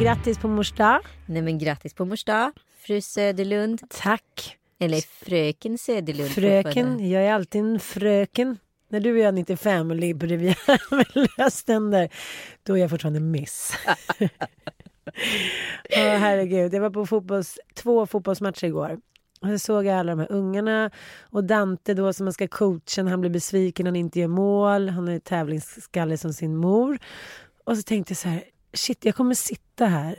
Grattis på mors dag. Nej men grattis på mors dag, fru Söderlund. Tack. Eller fröken Söderlund. Fröken, jag är alltid en fröken. När du och jag är 95 och ligger på Rivieran där, då är jag fortfarande miss. Oh, herregud, jag var på fotbolls, två fotbollsmatcher igår. Och så såg jag alla de här ungarna och Dante då som man ska coacha, han blir besviken, han inte gör mål, han är tävlingsskalle som sin mor. Och så tänkte jag så här, shit, jag kommer sitta här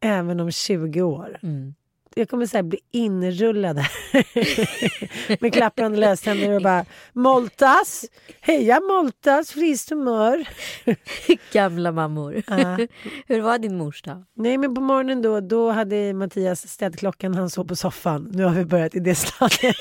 även om 20 år. Mm jag kommer så bli inrullad med klapprande löständer och bara Moltas! Heja Moltas! Friskt humör! Gamla mammor. Uh. Hur var din mors dag? Nej men på morgonen då, då hade Mattias städklockan, han sov på soffan. Nu har vi börjat i det stadiet.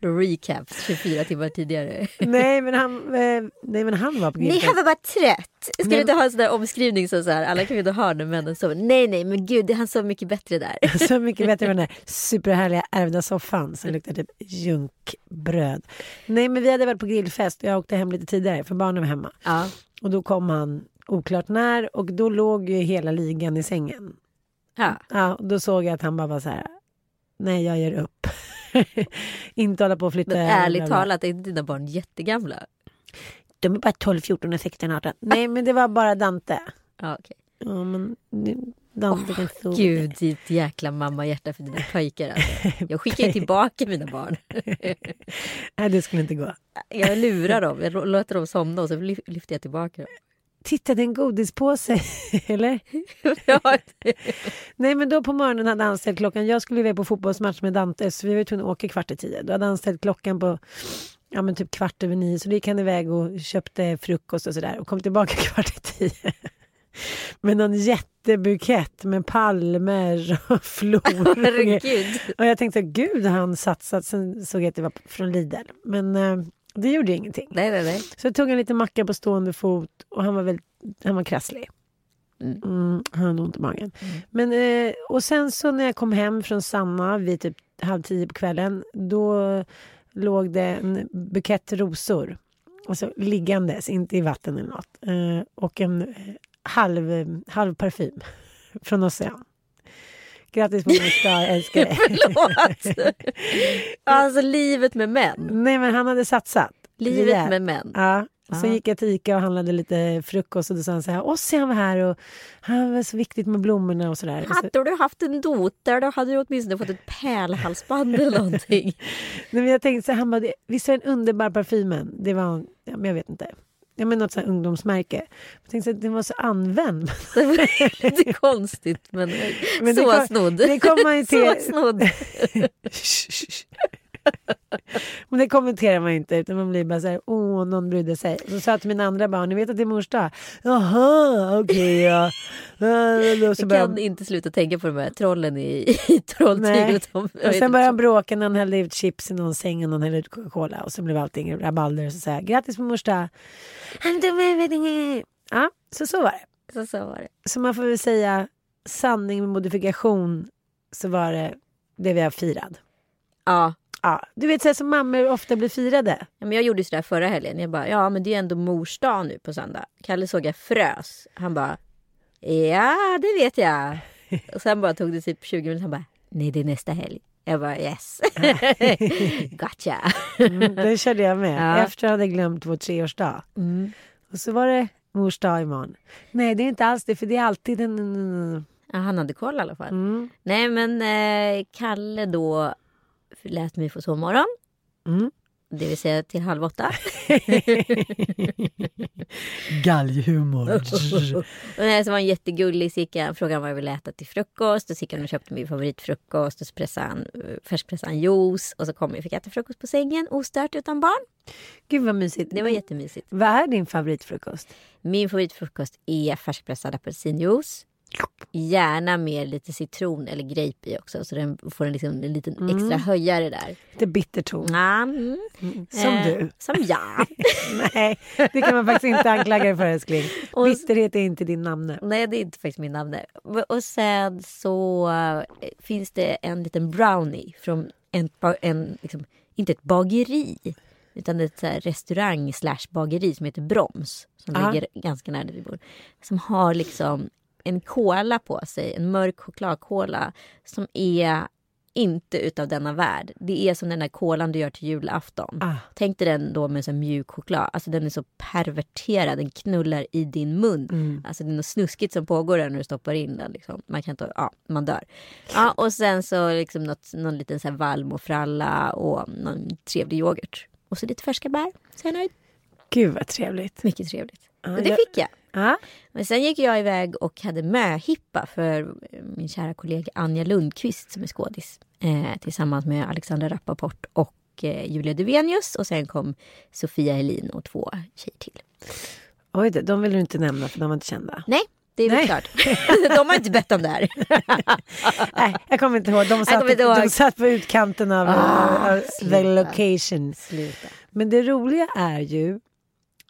Recap 24 timmar tidigare. nej, men han, eh, nej men han var på Nej han var bara trött. Ska du inte ha en sån där omskrivning som så här, alla kan ju inte ha när männen sover. Nej nej men gud han sov mycket bättre där mycket bättre med den där superhärliga ärvda soffan som luktar typ junkbröd. Nej men vi hade varit på grillfest och jag åkte hem lite tidigare för barnen var hemma. Ja. Och då kom han oklart när och då låg ju hela ligan i sängen. Ja. ja då såg jag att han bara var så här. Nej jag ger upp. inte hålla på att flytta. Men ärligt talat är inte dina barn jättegamla? De är bara 12, 14, 16, 18. Nej men det var bara Dante. Ja, okay. ja men Dansken oh, Gud, ditt jäkla mammahjärta för dina pojkar. Alltså. Jag skickar ju tillbaka mina barn. Nej, det skulle inte gå. Jag lurar dem, jag låter dem somna och så lyfter jag tillbaka dem. Titta, det är en godispåse, eller? Nej, men då på morgonen hade han ställt klockan. Jag skulle iväg på fotbollsmatch med Dante, så vi var tvungna att åka kvart i tio. Då hade han ställt klockan på ja, men typ kvart över nio, så då gick han iväg och köpte frukost och sådär och kom tillbaka kvart i tio med någon jättebukett med palmer och flor. och jag tänkte, gud han satsat. Sen såg jag att det var från Lidl. Men eh, det gjorde ingenting. Nej, nej, nej. Så jag tog en liten macka på stående fot och han var, väldigt, han var krasslig. Mm. Mm, han hade ont i magen. Mm. Men, eh, och sen så när jag kom hem från Sanna vid typ halv tio på kvällen då låg det en bukett rosor. Alltså liggandes, inte i vatten eller något. Eh, och en eh, halv, halv parfym från Ocean. Grattis på mors dag, älskar dig. Förlåt! alltså livet med män. Nej men han hade satsat. Livet med män. Ja. Och sen gick jag till Ica och handlade lite frukost och då sa han så här, Ossian var här och han var så viktigt med blommorna och sådär. Hade du haft en doter då hade du åtminstone fått ett pärlhalsband eller någonting. Nej, men jag tänkte så här, han bara, visst var den underbar parfymen? Det var, ja, men jag vet inte ja, men något så ungdomsmärke. Jag tänkte att den var så använd. Det var lite konstigt men, men så snodd. Det kom man ju till. Så snodd. Men det kommenterar man inte utan man blir bara så här, åh någon brydde sig. Och så sa jag till mina andra barn, ni vet att det är mors dag? Jaha, okej ja. Uh, och så Jag började- kan inte sluta tänka på de här trollen i, i trolltyget. Och sen började han bråka när han hällde ut chips i någon säng och någon hällde ut Coca-Cola. Och så blev allting rabalder. Och så säger grattis på mors dag. Ja, så så var det. Så, så var det. Så man får väl säga sanning med modifikation så var det det vi har firat. Ja. Ja, du vet så här som mammor ofta blir firade. Ja, men jag gjorde sådär förra helgen. Jag bara, ja men det är ändå mors dag nu på söndag. Kalle såg jag frös. Han bara, ja det vet jag. Och sen bara tog det typ 20 minuter. Han bara, nej det är nästa helg. Jag bara yes. gotcha. Mm, den körde jag med. Ja. Efter jag hade glömt vår treårsdag. Mm. Och så var det mors dag imorgon. Nej, det är inte alls det, för det är alltid en... Ja, han hade koll i alla fall. Mm. Nej men eh, Kalle då lät mig få sovmorgon. Mm. Det vill säga till halv åtta. Galghumor. Och det var en jättegullig jag, frågade vad jag ville äta till frukost. Och och köpte min favoritfrukost. Och så pressade han, färskpressade han juice. Och så kom jag och fick äta frukost på sängen ostört utan barn. Gud vad mysigt. Det var jättemysigt. Vad är din favoritfrukost? Min favoritfrukost är färskpressad apelsinjuice. Gärna med lite citron eller grape i också. Så den får en, liksom, en liten extra höjare där. Lite bitterton. Ja, mm. Som Eh, du. Som jag. Nej, det kan man faktiskt inte anklaga dig för älskling. Och- Bitterhet är inte din namne. Nej, det är inte faktiskt min namn. Och sen så eh, finns det en liten brownie från en, en liksom, inte ett bageri, utan ett så här restaurang slash bageri som heter Broms. Som Ja. ligger ganska nära där vi bor. Som har liksom en kola på sig, en mörk chokladkola som är inte utav denna värld. Det är som den där kolan du gör till julafton. Ah. Tänk dig den då med så mjuk choklad. Alltså den är så perverterad, den knullar i din mun. Mm. Alltså det är något snuskigt som pågår där när du stoppar in den. Liksom. Man kan inte, ja, man dör. Ja, och sen så liksom något, någon liten så här valmofralla och någon trevlig yoghurt. Och så lite färska bär. Så är jag nöjd. Gud vad trevligt. Mycket trevligt. Och det jag- fick jag. Ja. Men sen gick jag iväg och hade möhippa för min kära kollega Anja Lundqvist som är skådis. Eh, tillsammans med Alexandra Rappaport och eh, Julia Duvenius. Och sen kom Sofia Helin och två tjejer till. Oj, de vill du inte nämna för de var inte kända. Nej, det är väl klart. De har inte bett om det här. Nej, jag kommer inte ihåg. De satt, ihåg. De satt på utkanten av Ah, the location. Sluta. Men det roliga är ju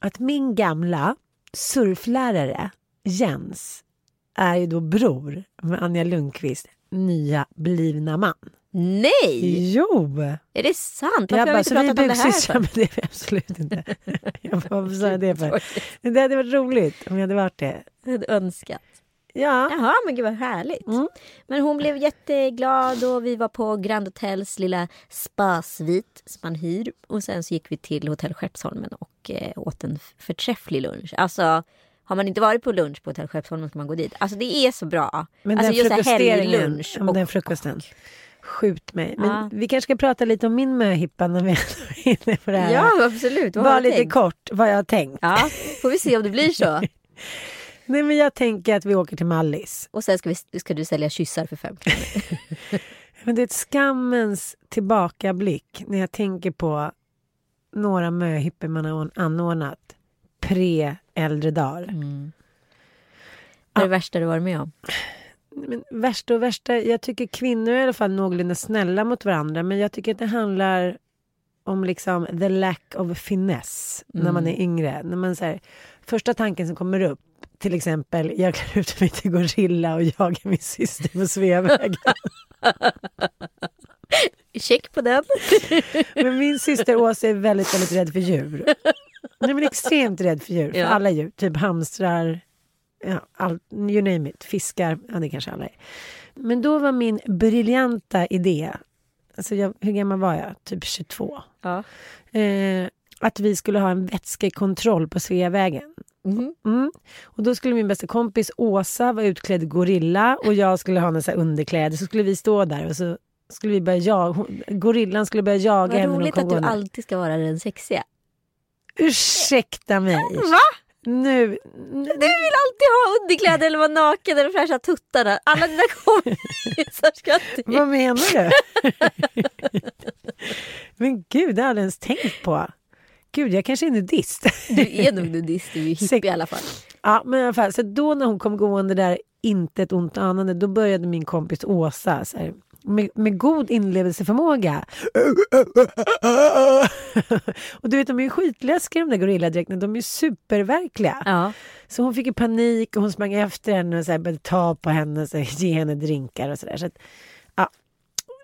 att min gamla surflärare Jens är ju då bror med Anja Lundqvist nya blivna man. Nej! Jo! Är det sant? Varför Jag har vi bara, inte så vi pratat om det här? för? men det är absolut inte. jag bara, varför sa jag det för? Det hade varit roligt om jag hade varit det. Jag hade önskat. Ja. Jaha, men gud vad härligt. Mm. Men hon blev jätteglad och vi var på Grand Hotels lilla spasvit som man hyr. Och sen så gick vi till Hotell Skeppsholmen och eh, åt en förträfflig lunch. Alltså, har man inte varit på lunch på Hotell Skeppsholmen ska man gå dit. Alltså det är så bra. Men alltså den just helglunch. och- den frukosten. Skjut mig. Men Ja. vi kanske ska prata lite om min möhippa när vi är inne på det här. Ja, absolut. Vad Bara lite tänkt? kort vad jag har tänkt. Ja, får vi se om det blir så. Nej men jag tänker att vi åker till Mallis. Och sen ska, vi, ska du sälja kyssar för fem kronor. Men det är ett skammens tillbakablick när jag tänker på några möhippor man har anordnat pre-äldre dagar. Mm. Vad är det värsta du varit med om? Men värsta och värsta, jag tycker kvinnor är i alla fall någorlunda snälla mot varandra men jag tycker att det handlar om liksom the lack of finess när man är yngre. När man så här, första tanken som kommer upp, till exempel jag klär ut mig till gorilla och jagar min syster på Sveavägen. Check på den. Men min syster Åsa är väldigt, väldigt rädd för djur. Nej, men extremt rädd för djur, för Ja. alla djur. Typ hamstrar, ja, all, you name it, fiskar, ja det kanske alla är. Men då var min briljanta idé, alltså jag, hur gammal var jag? Typ 22. Ja. Eh, att vi skulle ha en vätskekontroll på Sveavägen. Mhm. Mm. Och då skulle min bästa kompis Åsa vara utklädd gorilla och jag skulle ha så här underkläder. Så skulle vi stå där och så skulle vi börja jaga. Gorillan skulle börja jaga Vad henne. hon roligt att du alltid ska vara den sexiga. Ursäkta mig. Va? nu... Du vill alltid ha underkläder eller vara naken eller fräscha tuttarna. Alla dina kompisar skrattar. Vad menar du? Men gud, det har jag aldrig ens tänkt på. Gud, jag kanske är nudist. Du är nog nudist, du är ju hippie i alla fall. Ja, men i alla fall, så då när hon kom gående där, inte ett ont anande, då började min kompis Åsa så här, med, med god inlevelseförmåga. och du vet, de är ju skitläskiga de där gorilladräkterna, de är ju superverkliga. Ja. Så hon fick ju panik och hon sprang efter henne och så här började ta på henne och så här, ge henne drinkar och sådär. Så att.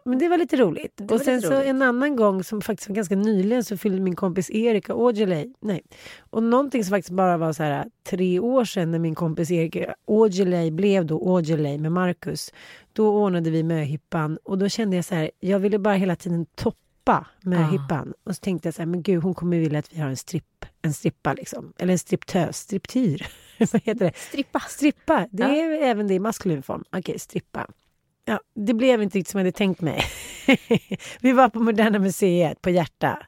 Men det var lite roligt. var och sen lite så roligt. en annan gång som faktiskt var ganska nyligen så fyllde min kompis Erika Aujalay, nej, och någonting som faktiskt bara var så här tre år sedan när min kompis Erika Aujalay blev då Aujalay med Marcus. Då ordnade vi möhippan och då kände jag så här, jag ville bara hela tiden toppa möhippan. Och så tänkte jag så här, men gud hon kommer vilja att vi har en stripp, en strippa liksom. Eller en striptös, striptyr. Vad heter det? Strippa. Strippa, det Ja. är även det i maskulin form. Okej, strippa. Ja, det blev inte riktigt som jag hade tänkt mig. vi var på Moderna Museet på Hjärta.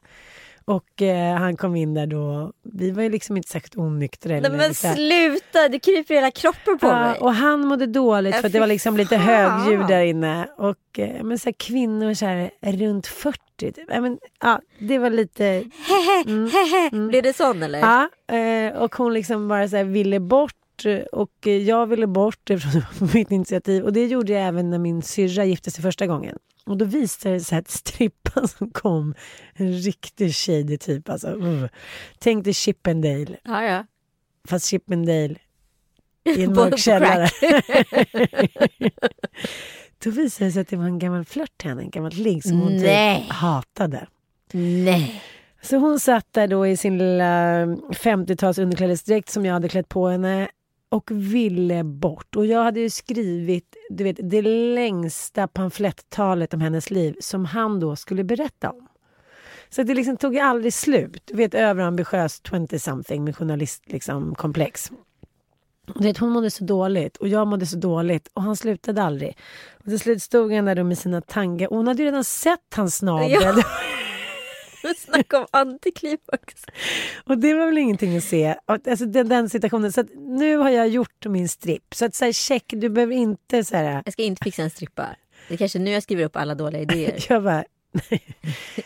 Och eh, han kom in där då. Vi var ju liksom inte särskilt onyktra. Nej, men här. sluta, det kryper i hela kroppen på Ja, mig. och han mådde dåligt Ja, för att det var liksom lite fan. högljud där inne. Och eh, men så här, kvinnor så här, runt 40. Typ. Ja, men, ja, det var lite... Hehe, hehe. Blir det sån eller? Ja, eh, och hon liksom bara så här ville bort och eh, jag ville bort eftersom det var på mitt initiativ. Och det gjorde jag även när min syrra gifte sig första gången. Och då visade det sig att strippan som kom, en riktig shady typ alltså. Uh. Tänk dig Chippendale, Ja, ja. fast Chippendale i en mörk källare. då visade det sig att det var en gammal flört till henne, en gammal ligg som hon typ hatade. Nej. Så hon satt där då i sin lilla 50-tals underklädesdräkt som jag hade klätt på henne och ville bort. Och jag hade ju skrivit du vet, det längsta pamflettalet om hennes liv som han då skulle berätta om. Så det liksom tog aldrig slut. Du vet överambitiös 20-something med journalist liksom, komplex. Du vet, hon mådde så dåligt och jag mådde så dåligt och han slutade aldrig. Och till slut stod han där med sina tanga hon hade ju redan sett hans snabel. Ja. Snacka om antiklimax. Och det var väl ingenting att se. Alltså den, den situationen. Så nu har jag gjort min stripp. Så att säga check, du behöver inte så här. Jag ska inte fixa en strippa. Det är kanske nu jag skriver upp alla dåliga idéer. Jag bara,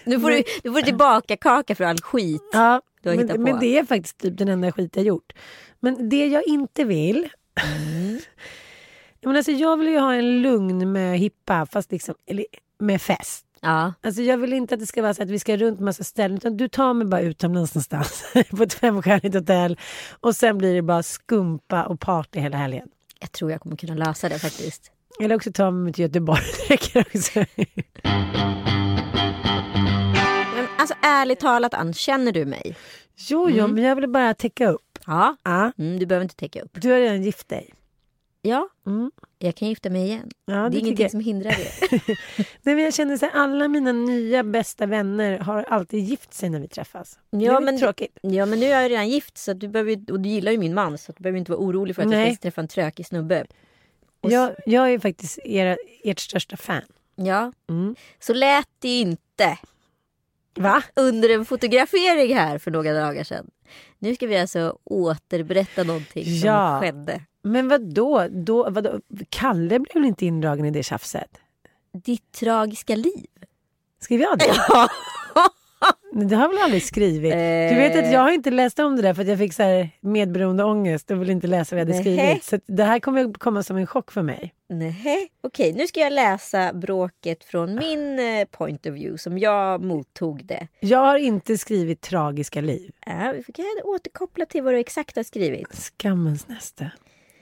Nu får du, nu får du tillbaka kaka för all skit. ja, Du har men, på. men det är faktiskt typ den enda skit jag gjort. Men det jag inte vill. Mm. jag, menar, alltså, jag vill ju ha en lugn med hippa fast liksom, eller, med fest. Ja. Alltså jag vill inte att det ska vara så att vi ska runt massa ställen utan du tar mig bara utomlands någonstans på ett femstjärnigt hotell och sen blir det bara skumpa och party hela helgen. Jag tror jag kommer kunna lösa det faktiskt. Eller också ta mig till Göteborg. Det räcker också. Men alltså ärligt talat Ann, känner du mig? Jo, jo, men jag vill bara täcka upp. Ja. Ja, Mm, du behöver inte täcka upp. du har redan gift dig. Ja, Mm. jag kan gifta mig igen. Ja, det är tycker ingenting jag. som hindrar det. Nej, men jag känner så här, alla mina nya bästa vänner har alltid gift sig när vi träffas. det är Ja, men- tråkigt. Ja men nu är jag redan gift så att du behöver, och du gillar ju min man så att du behöver inte vara orolig för att jag Nej. ska träffa en trökig snubbe. Och Jag, jag är faktiskt era, ert största fan. Ja, Mm. så lät det inte Va? under en fotografering här för några dagar sedan. Nu ska vi alltså återberätta någonting som Ja. skedde. Men vad då? då vadå? Kalle blev väl inte indragen i det tjafset? Ditt tragiska liv. Skrev jag det? Nej, Det har jag väl aldrig skrivit? Du vet att jag har inte läst om det där för att jag fick så här medberoende ångest och ville inte läsa vad jag hade Nähä. skrivit. Så det här kommer komma som en chock för mig. Nej, okej nu ska jag läsa bråket från min eh, point of view som jag mottog det. Jag har inte skrivit tragiska liv. Ja, vi kan återkoppla till vad du exakt har skrivit. Skammens näste.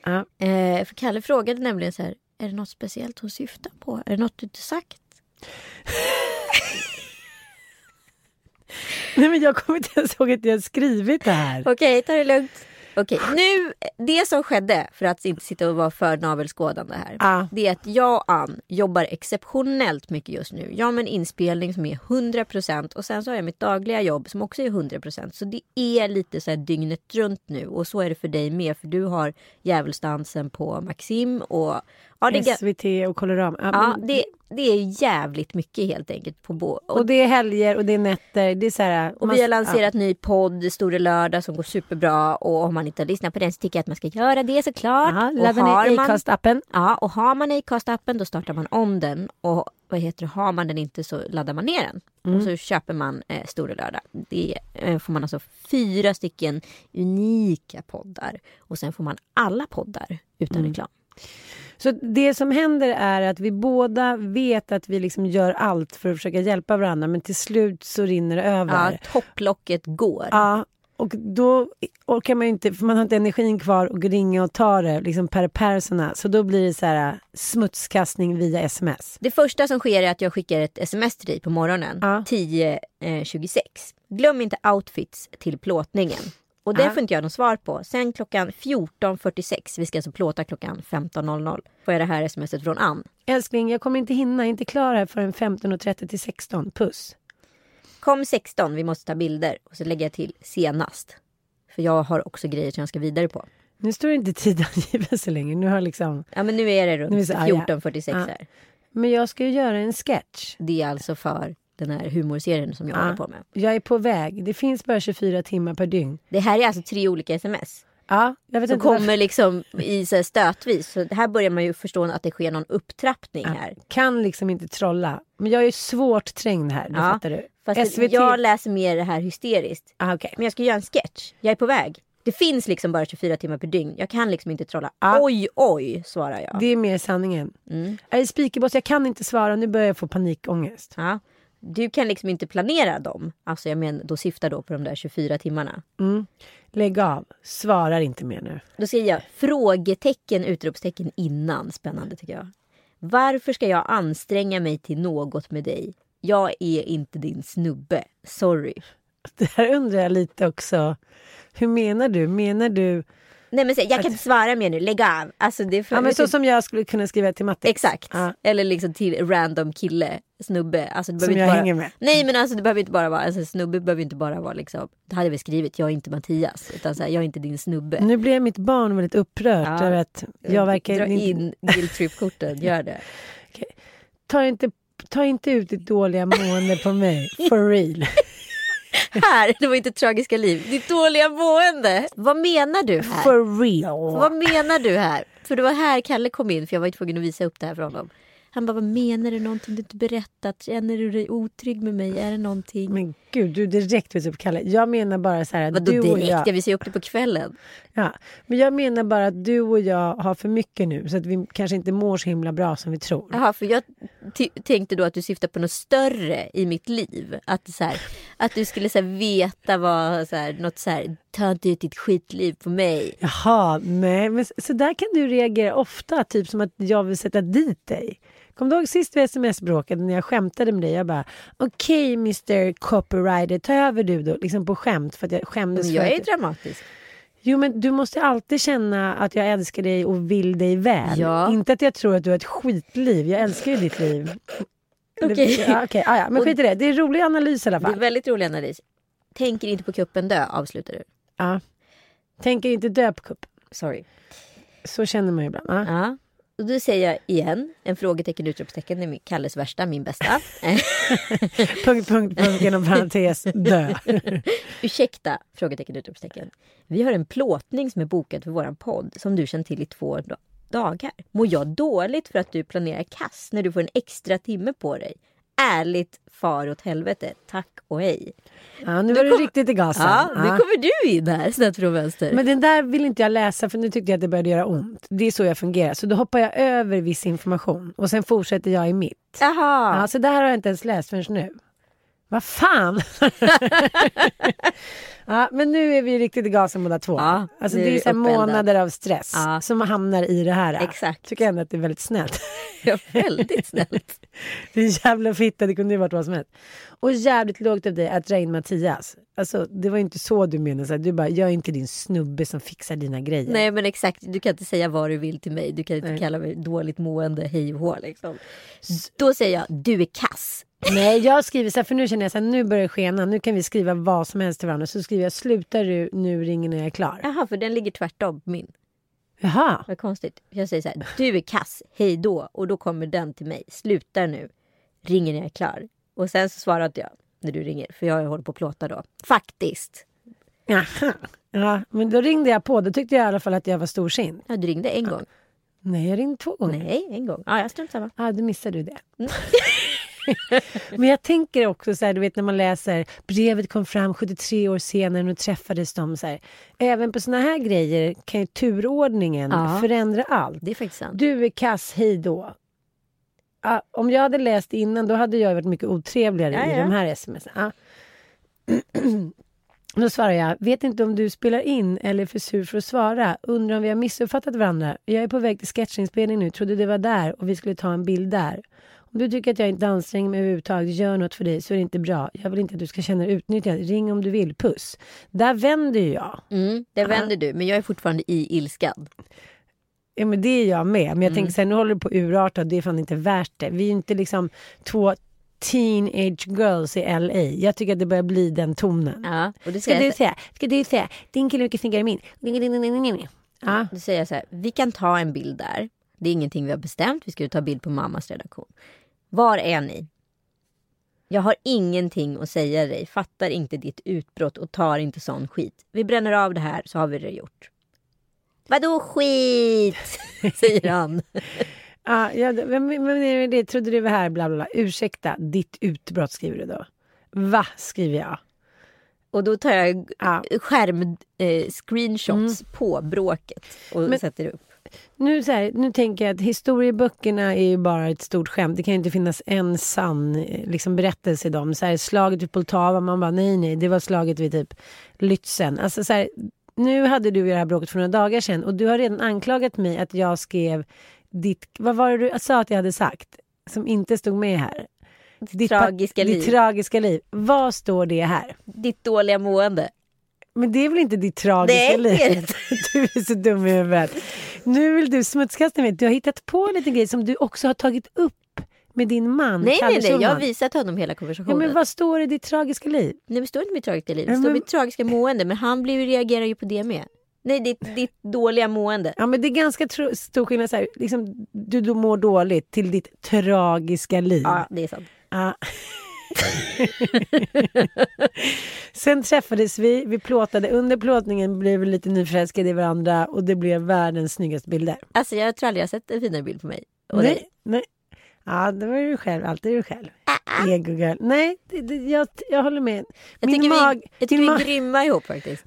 Ja. Eh, för Kalle frågade nämligen så här, är det något speciellt hon syftar på? Är det något du inte sagt? Nej men jag kommer inte ens ihåg att jag skrivit det här. Okej, ta det lugnt. Okej, nu, det som skedde, för att inte sitta och vara för navelskådande här. Ja. Det är att jag och Ann jobbar exceptionellt mycket just nu. Jag har en inspelning som är 100% och sen så har jag mitt dagliga jobb som också är 100%. Så det är lite så här dygnet runt nu och så är det för dig med. För du har djävulsdansen på Maxim och Ja, det, SVT och Colorama. Ja, ja, men- det, det är jävligt mycket helt enkelt. på bo- och, och det är helger och det är nätter. Det är så här, och man- vi har lanserat ny podd, Store Lördag, som går superbra. Och om man inte har lyssnat på den så tycker jag att man ska göra det såklart. Ja, ladda ner Acast-appen. Ja, och har man Acast-appen då startar man om den. Och vad heter det, har man den inte så laddar man ner den. Mm. Och så köper man eh, Store Lördag. Det eh, får man alltså fyra stycken unika poddar. Och sen får man alla poddar utan Mm. reklam. Så det som händer är att vi båda vet att vi liksom gör allt för att försöka hjälpa varandra men till slut så rinner det Ja, över. topplocket går. Ja, och då orkar man ju inte, för man har inte energin kvar och ringa och ta det liksom per persona. Så då blir det så här äh, smutskastning via sms. Det första som sker är att jag skickar ett sms till dig på morgonen. Ja. 10.26. Glöm inte outfits till plåtningen. Och det får inte jag något svar på. Sen klockan 14.46, vi ska alltså plåta klockan 15.00, får jag det här smset från Ann. Älskling, jag kommer inte hinna, inte klar här förrän 15.30 till 16. Puss. Kom 16, vi måste ta bilder. Och så lägger jag till senast. För jag har också grejer som jag ska vidare på. Nu står det inte tidangivelse längre. Nu har liksom... Ja men nu är det runt det så- ah, ja. 14.46 Ja. här. Men jag ska ju göra en sketch. Det är alltså för den här humorserien som jag Ja. håller på med. Jag är på väg. Det finns bara 24 timmar per dygn. Det här är alltså tre olika sms. Ja, jag vet Som varför. kommer liksom i så här stötvis. Så här börjar man ju förstå att det sker någon upptrappning här. Kan liksom inte trolla. Men jag är svårt trängd här, det Ja, fattar du. Fast SVT... jag läser mer det här hysteriskt. ah, okej. Men jag ska göra en sketch. Jag är på väg. Det finns liksom bara 24 timmar per dygn. Jag kan liksom inte trolla. Ja. Oj, oj, svarar jag. Det är mer sanningen. Mm. Jag är speakerboss, jag kan inte svara. Nu börjar jag få panikångest. Ja. Du kan liksom inte planera dem. Alltså jag menar, då syftar då på de där 24 timmarna. Mm. Lägg av. Svarar inte mer nu. Då säger jag frågetecken, utropstecken innan. Spännande tycker jag. Varför ska jag anstränga mig till något med dig? Jag är inte din snubbe. Sorry. Det här undrar jag lite också. Hur menar du? Menar du... Nej men så, jag kan inte svara mer nu, lägg av. Alltså, det är för, Ja, men så som jag skulle kunna skriva till Matte. Exakt. Ja. Eller liksom till random kille, snubbe. Alltså, det Som behöver jag inte bara... hänger med. Nej men alltså det behöver inte bara vara, alltså, snubbe behöver inte bara vara liksom, det hade vi skrivit, jag är inte Mattias. Utan så här, jag är inte din snubbe. Nu blev mitt barn väldigt upprört Ja. över att jag verkar... Dra inte- in guilt trip-korten, gör det. Ta, inte, ta inte ut ditt dåliga mående på mig. For real. Här, det var inte tragiska liv. Ditt dåliga mående. Vad menar du här? For real. Vad menar du här? För det var här Kalle kom in för jag var tvungen att visa upp det här för honom. Han bara, vad menar du? Någonting du inte berättat? Känner du dig otrygg med mig? Är det någonting? Men gud, du direkt visar upp Kalle. Jag menar bara så här Vadå direkt? jag... Jag visar ju upp det på kvällen. Ja, men jag menar bara att du och jag har för mycket nu så att vi kanske inte mår så himla bra som vi tror. Jaha, för jag tänkte då att du syftar på något större i mitt liv. Att, så här, att du skulle så här, veta vad, så här, något så här, ta inte ut ditt skitliv på mig. Jaha, nej, men så- där kan du reagera ofta, typ som att jag vill sätta dit dig. Kommer du ihåg sist vi sms-bråkade när jag skämtade med dig? Jag bara, okej Mr Copywriter, ta över du då, liksom på skämt för att jag skämdes Men jag för är att... dramatisk. Jo men du måste alltid känna att jag älskar dig och vill dig väl. Ja. Inte att jag tror att du har ett skitliv, jag älskar ju ditt liv. Okej. Ja, okej, ah, ja, men skit i det. Det är en rolig analys i alla Det är fall. väldigt rolig analys. Tänker inte på kuppen dö, avslutar du. Ja. Tänker inte dö på kuppen. Sorry. Så känner man ju ibland. Ja. Och då säger jag igen, en frågetecken, utropstecken, är Kalles värsta, min bästa. Punkt, punkt, punkt, inom parentes, dö. Ursäkta, frågetecken, utropstecken. Vi har en plåtning som är bokad för våran podd som du känt till i två da- dagar. Mår jag dåligt för att du planerar kass när du får en extra timme på dig? Ärligt far åt helvete. Tack och hej. Ja, nu var du kom- riktigt i gasen. Ja, nu Ja. kommer du in här snett från vänster. Men den där vill inte jag läsa för nu tyckte jag att det började göra ont. Det är så jag fungerar. Så då hoppar jag över viss information och sen fortsätter jag i mitt. Jaha. Ja, så det här har jag inte ens läst förrän nu. Vad fan! ja, men nu är vi riktigt i gasen båda två. Ja, alltså, det är så månader av stress Ja. som hamnar i det här. Exakt. Tycker ändå att det är väldigt snällt. Ja, väldigt snällt. Det är en jävla fitta, det kunde ju varit vad som helst. Och jävligt lågt av dig att dra in Mattias. Alltså, det var ju inte så du menade. Så du bara, jag är inte din snubbe som fixar dina grejer. Nej men exakt, du kan inte säga vad du vill till mig. Du kan inte Nej. kalla mig dåligt mående, hej och hå liksom. Då säger jag, du är kass. Nej, jag skriver så här, för nu känner jag så här, nu börjar det skena. Nu kan vi skriva vad som helst till varandra. Så skriver jag, slutar du, nu ringer när jag är klar. Jaha, för den ligger tvärtom min. Jaha. Vad konstigt. Jag säger så här, du är kass, hej då. Och då kommer den till mig, sluta nu. Ringer när jag är klar. Och sen så svarar inte jag när du ringer, för jag håller på att plåta då. Faktiskt. Jaha. Ja, men då ringde jag på. Då tyckte jag i alla fall att jag var storsint. Ja, du ringde en gång. Nej, jag ringde två gånger. Nej, en gång. Ja, jag strunt samma. Ja, då missade du det. Men jag tänker också så här, du vet när man läser brevet kom fram 73 år senare, nu träffades de. Så här. Även på såna här grejer kan ju turordningen Ja. förändra allt. Det är faktiskt sant. Du är kass, hej då. Ja, om jag hade läst innan då hade jag varit mycket otrevligare Ja, i de här sms. Ja. Då svarar jag, vet inte om du spelar in eller är för sur för att svara. Undrar om vi har missuppfattat varandra. Jag är på väg till sketchinspelning nu, trodde det var där och vi skulle ta en bild där. Om du tycker att jag inte anstränger mig överhuvudtaget, gör något för dig så är det inte bra. Jag vill inte att du ska känna dig utnyttjad. Ring om du vill, puss. Där vänder jag. Mm, det vänder du, men jag är fortfarande i ilskan. Ja men det är jag med. Men jag Mm. tänker sen nu håller du på urarta och det är fan inte värt det. Vi är inte liksom två teenage girls i LA. Jag tycker att det börjar bli den tonen. Ja, och då Ska säger, du så- säga, ska du säga, din kille är mycket snyggare än min. Ja. då säger jag så här, vi kan ta en bild där. Det är ingenting vi har bestämt, vi ska ta bild på mammas redaktion. Var är ni? Jag har ingenting att säga dig, fattar inte ditt utbrott och tar inte sån skit. Vi bränner av det här så har vi det gjort. Vadå skit? säger han. Ja, ja, vem, vem är det? Trodde du var här? Bla, bla, bla. Ursäkta, ditt utbrott skriver du då. Va, skriver jag. Och då tar jag Ja. skärm eh, screenshots på bråket och Men- sätter upp. Nu, så här, nu tänker jag att historieböckerna är ju bara ett stort skämt. Det kan ju inte finnas en sann eh, liksom, berättelse i dem. Så här, slaget vid Poltava, man bara nej, nej, det var slaget vid typ Lützen. Alltså, så här, nu hade du ju det här bråket för några dagar sedan och du har redan anklagat mig att jag skrev ditt, vad var det du sa att jag hade sagt? Som inte stod med här. Ditt tragiska liv. Ditt tragiska liv. Vad står det här? Ditt dåliga mående. Men det är väl inte ditt tragiska Nej, liv? det är inte. Du är så dum i huvudet. Nu vill du smutskasta mig. Du har hittat på lite grejer som du också har tagit upp med din man. Nej, Kalle nej, nej. Jag har visat honom hela Ja, konversationen. men vad står det i ditt tragiska liv? Nej, det står inte mitt tragiska liv. Ja, Det står men- mitt tragiska mående. Men han blir, reagerar ju på det med. Nej, ditt, ditt dåliga mående. Ja, men det är ganska tro- stor skillnad. Så här, liksom, du, du mår dåligt till ditt tragiska liv. Ja, det är sant. Ja. Sen träffades vi, vi plåtade. Under plåtningen blev vi lite nyförälskade i varandra och det blev världens snyggaste bilder. Alltså, jag tror aldrig jag sett en finare bild på mig. Och nej, dig. nej. Ja, det var du själv. Alltid du själv. Ego girl. Nej, det, det, jag, jag håller med. Jag Min, tycker, mag, vi, jag tycker vi är grymma ihop faktiskt.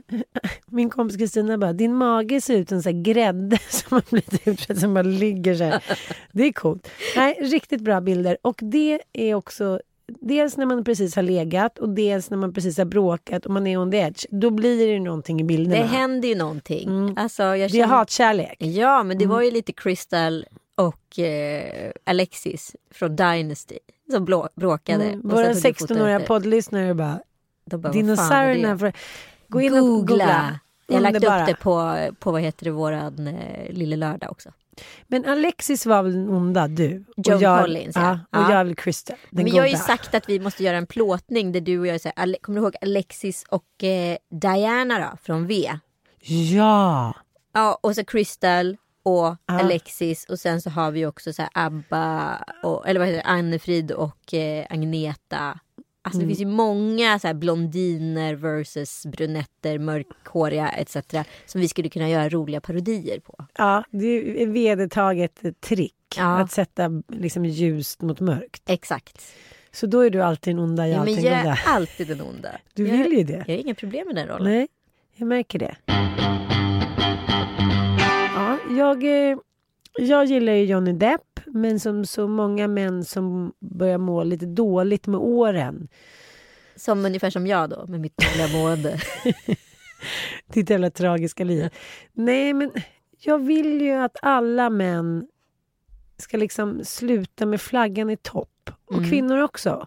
min kompis Kristina bara, din mage ser ut som här grädde som har blivit utsedd som bara ligger så här. Det är coolt. Nej, riktigt bra bilder. Och det är också Dels när man precis har legat och dels när man precis har bråkat och man är on the edge. Då blir det någonting i bilderna. Det händer ju någonting. Mm. Alltså, jag det är känner... hatkärlek. Ja, men det Mm. var ju lite Crystal och eh, Alexis från Dynasty som blå, bråkade. Mm. Våra sen tog du foto 16-åriga efter. poddlyssnare bara, De bara, dinosaurierna. Får... Gå in och googla. Googla. Jag har lagt upp det på, på vad heter det, våran eh, Lille Lördag också. Men Alexis var väl den onda, du? Och Joan jag, Collins, ja. ja. Och Ja. jag är väl Crystal, den Men jag har ju goda. sagt att vi måste göra en plåtning där du och jag, så här, kommer du ihåg Alexis och eh, Diana då, från V? Ja! Ja, och så Crystal och Alexis och sen så har vi också så här Abba, och, eller vad heter det, Annefrid och eh, Agneta. Alltså det finns ju många så här blondiner versus brunetter, mörkhåriga etc. Som vi skulle kunna göra roliga parodier på. Ja, det är ett vedertaget trick. Ja. Att sätta liksom ljust mot mörkt. Exakt. Så då är du alltid en onda, jag Ja, men jag är alltid den onda. Du jag, vill ju det. Jag har inga problem med den rollen. Nej, jag märker det. Ja, jag, eh, jag gillar ju Johnny Depp, men som så många män som börjar må lite dåligt med åren. Som ungefär som jag då, med mitt dåliga mående. Ditt jävla tragiska liv. Nej, men jag vill ju att alla män ska liksom sluta med flaggan i topp. Och Mm. kvinnor också.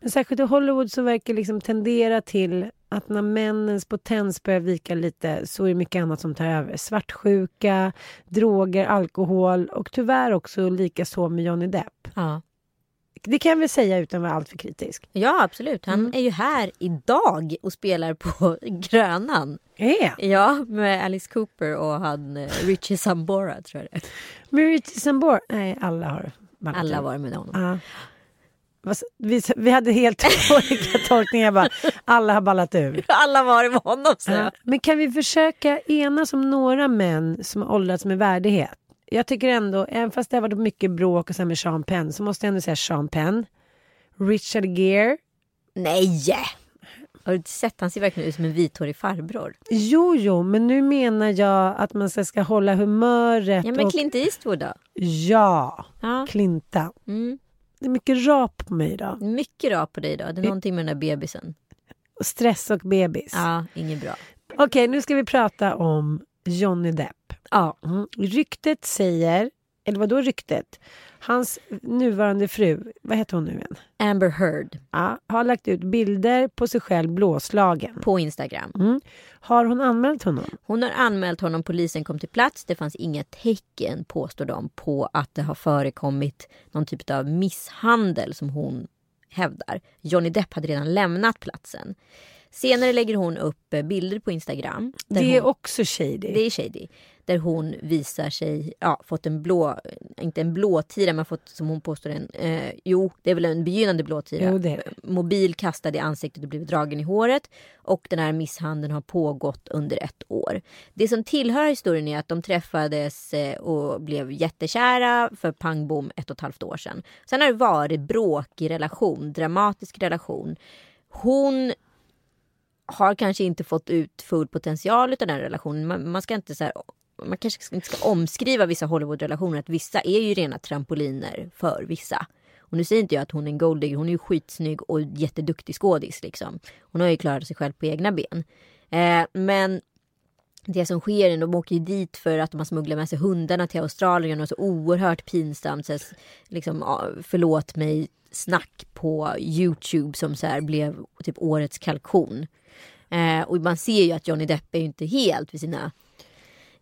Men särskilt i Hollywood så verkar liksom tendera till att när männens potens börjar vika lite så är det mycket annat som tar över. Svartsjuka, droger, alkohol och tyvärr också lika så med Johnny Depp. ja. Det kan jag väl säga utan att vara alltför kritisk. Ja, absolut. Han Mm. är ju här idag och spelar på Grönan. Är Ja, med Alice Cooper och han eh, Richie Sambora tror jag det är. Merit Sambor? Nej, alla har Alla var med honom. Ja. Vi, vi hade helt olika tolkningar. Bara, alla har ballat ur. Alla var med honom så. Ja. Men kan vi försöka enas om några män som har åldrats med värdighet? Jag tycker ändå, även fast det har varit mycket bråk och så med Sean Penn, så måste jag ändå säga Sean Penn. Richard Gere. Nej! Har du inte sett? Han ser verkligen ut som en vithårig farbror. Jo, jo, men nu menar jag att man ska, hålla humöret. Ja, men Clint Eastwood då? ja, Ja. Klinta. Mm. Det är mycket rap på mig idag. Mycket rap på dig då. Det är någonting med den där bebisen. Stress och bebis. Ja, inget bra. Okej, nu ska vi prata om Johnny Depp. Ja. Mm. Ryktet säger, eller vad då ryktet? Hans nuvarande fru, vad heter hon nu igen? Amber Heard Ja, har lagt ut bilder på sig själv blåslagen. på Instagram. Mm. Har hon anmält honom? Hon har anmält honom, polisen kom till plats. Det fanns inga tecken, påstår de, på att det har förekommit någon typ av misshandel som hon hävdar. Johnny Depp hade redan lämnat platsen. Senare lägger hon upp eh, bilder på Instagram. Det är hon, också shady. det är shady. Där hon visar sig, ja, fått en blå, inte en blåtira men fått som hon påstår en, eh, jo det är väl en begynnande blåtira. Jo, det. Mobil kastad i ansiktet och blivit dragen i håret. Och den här misshandeln har pågått under ett år. Det som tillhör historien är att de träffades eh, och blev jättekära för pang bom ett och ett halvt år sedan. Sen har det varit bråkig relation, dramatisk relation. Hon har kanske inte fått ut full potential av den relationen. Man, man ska inte så här, man kanske inte ska omskriva vissa Hollywood-relationer. Att vissa är ju rena trampoliner för vissa. Och nu säger inte jag att hon är en golddigger. Hon är ju skitsnygg och jätteduktig skådis. Liksom. Hon har ju klarat sig själv på egna ben. Eh, men det som sker är att de åker dit för att de har smugglat med sig hundarna till Australien och så oerhört pinsamt. Så, liksom, förlåt mig snack på Youtube som så här blev typ årets kalkon. Eh, och man ser ju att Johnny Depp är ju inte helt vid sina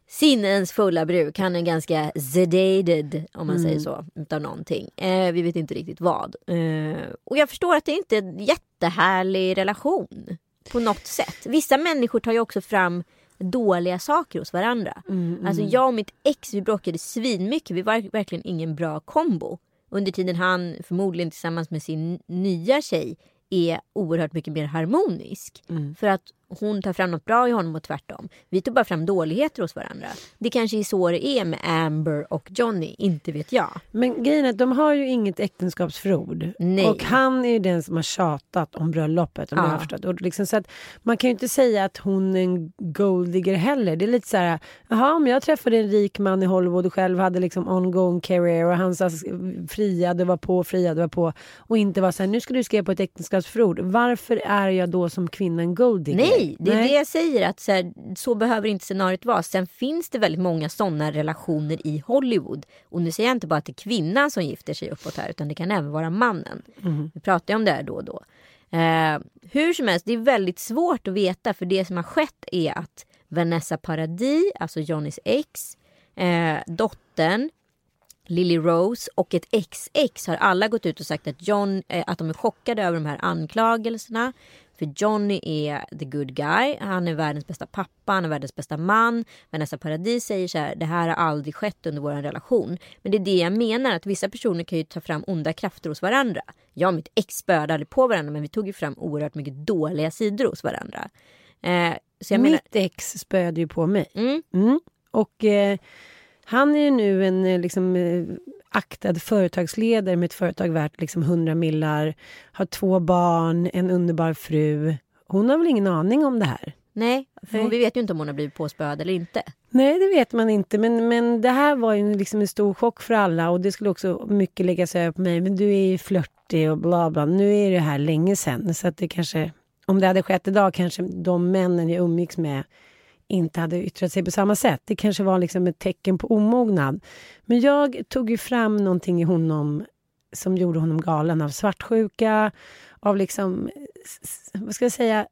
sinnens fulla bruk. Han är ganska sedated om man säger så. Utav någonting. Eh, vi vet inte riktigt vad. Eh, och jag förstår att det inte är en jättehärlig relation. På något sätt. Vissa människor tar ju också fram dåliga saker hos varandra. Alltså jag och mitt ex vi bråkade svinmycket. Vi var verkligen ingen bra kombo. Under tiden han förmodligen tillsammans med sin nya tjej är oerhört mycket mer harmonisk. För att hon tar fram något bra i honom och tvärtom. Vi tog bara fram dåligheter hos varandra. Det kanske är så det är med Amber och Johnny, inte vet jag. Men grejen är att de har ju inget äktenskapsförord. Nej. Och han är ju den som har tjatat om bröllopet. Om Ja. jag har förstått. Och liksom, så att man kan ju inte säga att hon är en golddigger heller. Det är lite så här, jaha om jag träffade en rik man i Hollywood och själv hade liksom ongoing career och han så friade var på, friade var på och inte var så här, nu ska du skriva på ett äktenskapsförord. Varför är jag då som kvinna en golddigger? Nej, det är det jag säger. att så, här, så behöver inte scenariot vara. Sen finns det väldigt många sådana relationer i Hollywood. Och nu säger jag inte bara att det är kvinnan som gifter sig uppåt här. Utan det kan även vara mannen. Vi pratar ju om det här då och då. Eh, hur som helst, det är väldigt svårt att veta. För det som har skett är att Vanessa Paradis, alltså Johnnys ex, eh, dottern, Lily Rose och ett ex-ex har alla gått ut och sagt att, John, eh, att de är chockade över de här anklagelserna. För Johnny är the good guy. Han är världens bästa pappa, han är världens bästa man. Vanessa Paradis säger så här, det här har aldrig skett under vår relation. Men det är det jag menar, att vissa personer kan ju ta fram onda krafter hos varandra. Jag och mitt ex spöade aldrig på varandra, men vi tog ju fram oerhört mycket dåliga sidor hos varandra. Eh, så jag menar, Mitt ex spöade ju på mig. mm, Mm. Och eh, han är ju nu en eh, liksom, eh, aktad företagsledare med ett företag värt liksom 100 millar. Har två barn, en underbar fru. Hon har väl ingen aning om det här? nej, för Nej. vi vet ju inte om hon har blivit påspöad eller inte. Nej, det vet man inte. Men, men det här var ju liksom en stor chock för alla och det skulle också mycket läggas över på mig. Men du är ju flörtig och bla bla. Nu är det här länge sedan så att det kanske, om det hade skett idag kanske de männen jag umgicks med inte hade yttrat sig på samma sätt. Det kanske var liksom ett tecken på omognad. Men jag tog ju fram någonting i honom som gjorde honom galen av svartsjuka, av liksom, vad ska jag säga,